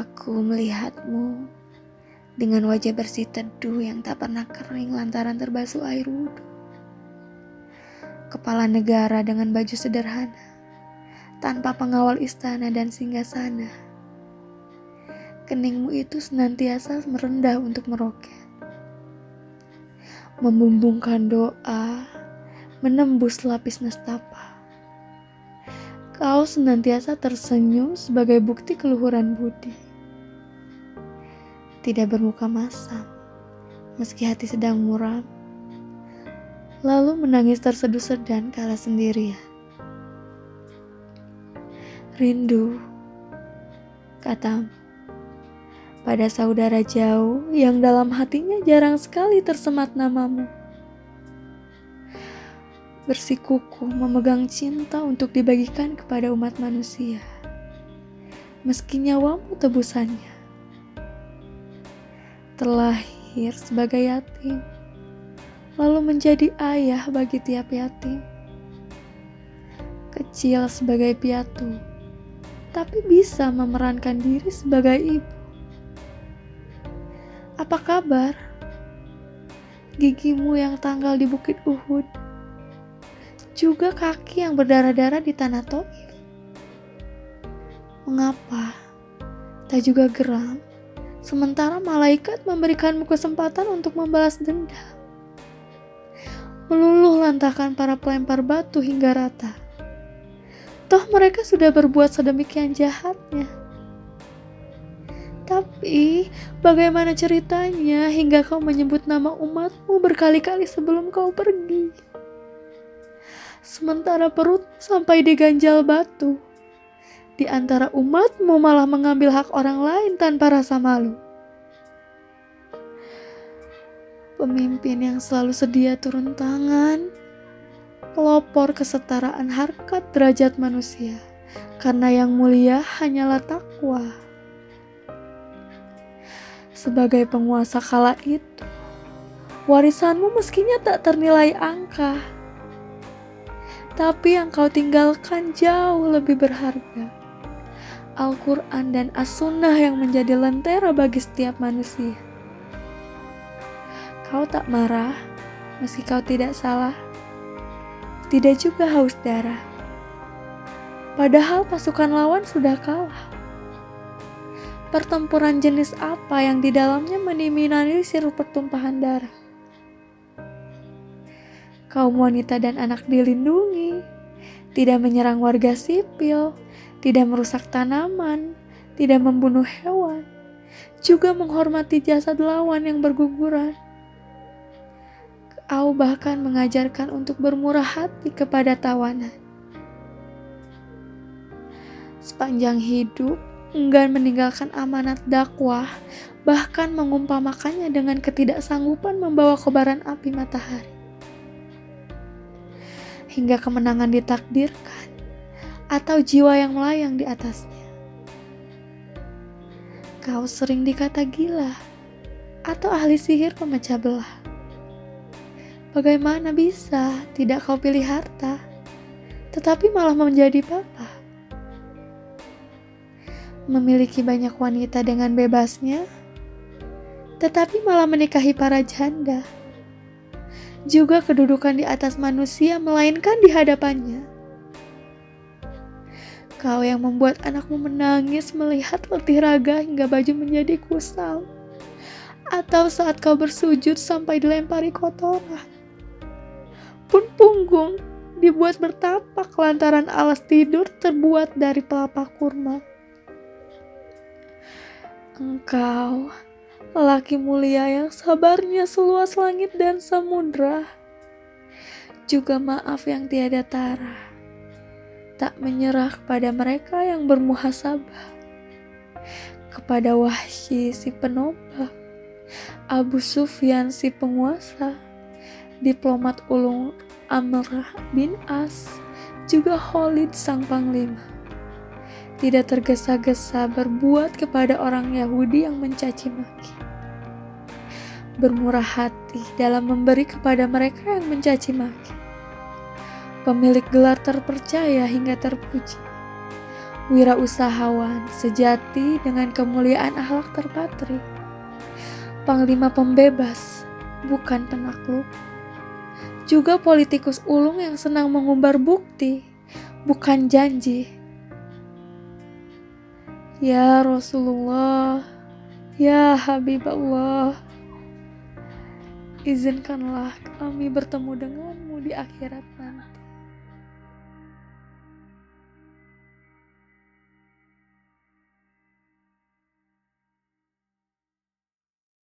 Aku melihatmu dengan wajah bersih teduh yang tak pernah kering lantaran terbasuh air wudhu. Kepala negara dengan baju sederhana, tanpa pengawal istana dan singgasana. Keningmu itu senantiasa merendah untuk meroket. Membumbungkan doa, menembus lapis nestapa. Kau senantiasa tersenyum sebagai bukti keluhuran budi tidak bermuka masam, meski hati sedang muram. Lalu menangis terseduh sedan kala sendirian. Rindu, katamu, pada saudara jauh yang dalam hatinya jarang sekali tersemat namamu. Bersikukuh memegang cinta untuk dibagikan kepada umat manusia, meski nyawamu tebusannya terlahir sebagai yatim, lalu menjadi ayah bagi tiap yatim. Kecil sebagai piatu, tapi bisa memerankan diri sebagai ibu. Apa kabar? Gigimu yang tanggal di Bukit Uhud, juga kaki yang berdarah-darah di tanah Toif. Mengapa tak juga geram sementara malaikat memberikanmu kesempatan untuk membalas dendam. Meluluh lantakan para pelempar batu hingga rata. Toh mereka sudah berbuat sedemikian jahatnya. Tapi, bagaimana ceritanya hingga kau menyebut nama umatmu berkali-kali sebelum kau pergi? Sementara perut sampai diganjal batu di antara umatmu malah mengambil hak orang lain tanpa rasa malu. Pemimpin yang selalu sedia turun tangan, pelopor kesetaraan harkat derajat manusia, karena yang mulia hanyalah takwa. Sebagai penguasa kala itu, warisanmu meskinya tak ternilai angka, tapi yang kau tinggalkan jauh lebih berharga. Al-Quran dan As-Sunnah yang menjadi lentera bagi setiap manusia. Kau tak marah meski kau tidak salah. Tidak juga haus darah. Padahal pasukan lawan sudah kalah. Pertempuran jenis apa yang di dalamnya meminimalisir pertumpahan darah? Kaum wanita dan anak dilindungi, tidak menyerang warga sipil, tidak merusak tanaman, tidak membunuh hewan, juga menghormati jasad lawan yang berguguran. Kau bahkan mengajarkan untuk bermurah hati kepada tawanan. Sepanjang hidup, enggan meninggalkan amanat dakwah, bahkan mengumpamakannya dengan ketidaksanggupan membawa kobaran api matahari. Hingga kemenangan ditakdirkan, atau jiwa yang melayang di atasnya. Kau sering dikata gila atau ahli sihir pemecah belah. Bagaimana bisa tidak kau pilih harta, tetapi malah menjadi papa? Memiliki banyak wanita dengan bebasnya, tetapi malah menikahi para janda. Juga kedudukan di atas manusia, melainkan di hadapannya Kau yang membuat anakmu menangis melihat letih raga hingga baju menjadi kusam. Atau saat kau bersujud sampai dilempari kotoran. Pun punggung dibuat bertapak lantaran alas tidur terbuat dari pelapa kurma. Engkau, lelaki mulia yang sabarnya seluas langit dan samudra, juga maaf yang tiada tara tak menyerah kepada mereka yang bermuhasabah, kepada Wahsy si penobat, Abu Sufyan si penguasa, diplomat ulung Amrah bin As, juga Khalid sang panglima. Tidak tergesa-gesa berbuat kepada orang Yahudi yang mencaci maki. Bermurah hati dalam memberi kepada mereka yang mencaci maki pemilik gelar terpercaya hingga terpuji, wirausahawan sejati dengan kemuliaan akhlak terpatri, panglima pembebas, bukan penakluk, juga politikus ulung yang senang mengumbar bukti, bukan janji. Ya Rasulullah, ya Habib Allah, izinkanlah kami bertemu denganmu di akhirat nanti.